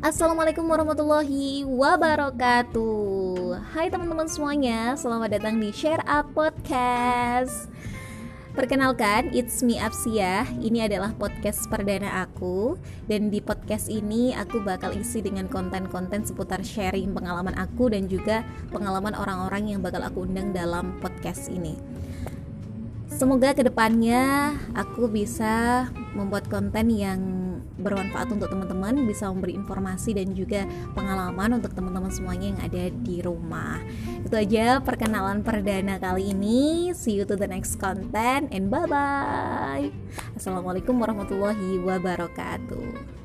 Assalamualaikum warahmatullahi wabarakatuh. Hai teman-teman semuanya, selamat datang di Share Up Podcast. Perkenalkan, it's me Apsia. Ini adalah podcast perdana aku. Dan di podcast ini aku bakal isi dengan konten-konten seputar sharing pengalaman aku Dan juga pengalaman orang-orang yang bakal aku undang dalam podcast ini Semoga ke depannya aku bisa membuat konten yang bermanfaat untuk teman-teman, bisa memberi informasi dan juga pengalaman untuk teman-teman semuanya yang ada di rumah. Itu aja perkenalan perdana kali ini. See you to the next content and bye bye. Assalamualaikum warahmatullahi wabarakatuh.